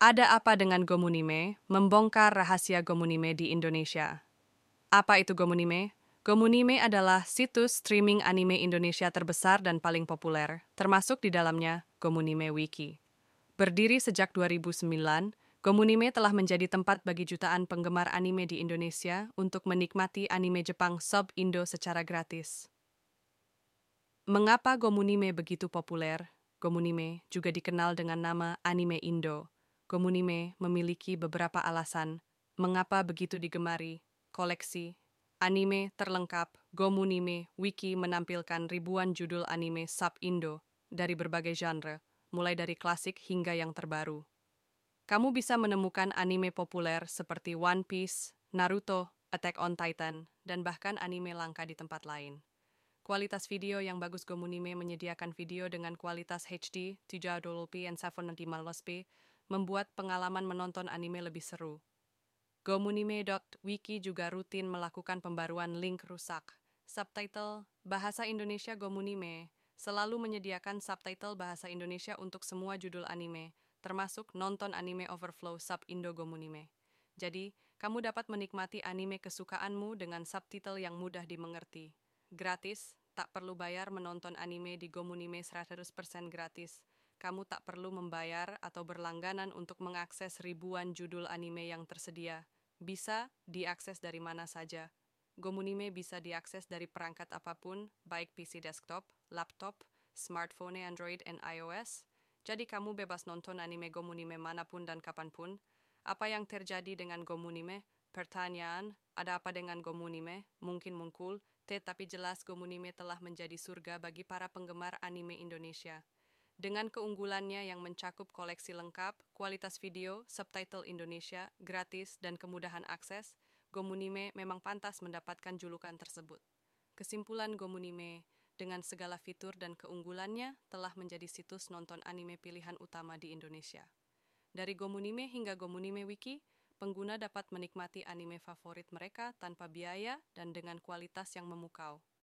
Ada apa dengan Gomunime? Membongkar rahasia Gomunime di Indonesia. Apa itu Gomunime? Gomunime adalah situs streaming anime Indonesia terbesar dan paling populer, termasuk di dalamnya Gomunime Wiki. Berdiri sejak 2009, Gomunime telah menjadi tempat bagi jutaan penggemar anime di Indonesia untuk menikmati anime Jepang sub-Indo secara gratis. Mengapa Gomunime begitu populer? Gomunime juga dikenal dengan nama anime Indo. Gomunime memiliki beberapa alasan mengapa begitu digemari. Koleksi anime terlengkap Gomunime Wiki menampilkan ribuan judul anime sub Indo dari berbagai genre, mulai dari klasik hingga yang terbaru. Kamu bisa menemukan anime populer seperti One Piece, Naruto, Attack on Titan, dan bahkan anime langka di tempat lain. Kualitas video yang bagus Gomunime menyediakan video dengan kualitas HD, 320p, and 720p membuat pengalaman menonton anime lebih seru. Gomunime.wiki juga rutin melakukan pembaruan link rusak. Subtitle Bahasa Indonesia Gomunime selalu menyediakan subtitle bahasa Indonesia untuk semua judul anime, termasuk nonton anime overflow sub Indo Gomunime. Jadi, kamu dapat menikmati anime kesukaanmu dengan subtitle yang mudah dimengerti. Gratis, tak perlu bayar menonton anime di Gomunime 100% gratis kamu tak perlu membayar atau berlangganan untuk mengakses ribuan judul anime yang tersedia. Bisa diakses dari mana saja. Gomunime bisa diakses dari perangkat apa pun, baik PC desktop, laptop, smartphone Android dan iOS. Jadi kamu bebas nonton anime Gomunime mana pun dan kapan pun. Apa yang terjadi dengan Gomunime? Pertanyaan, ada apa dengan Gomunime? Mungkin mungkul, tetapi jelas Gomunime telah menjadi surga bagi para penggemar anime Indonesia. Dengan keunggulannya yang mencakup koleksi lengkap, kualitas video, subtitle Indonesia, gratis, dan kemudahan akses, Gomunime memang pantas mendapatkan julukan tersebut. Kesimpulan Gomunime, dengan segala fitur dan keunggulannya, telah menjadi situs nonton anime pilihan utama di Indonesia. Dari Gomunime hingga Gomunime Wiki, pengguna dapat menikmati anime favorit mereka tanpa biaya dan dengan kualitas yang memukau.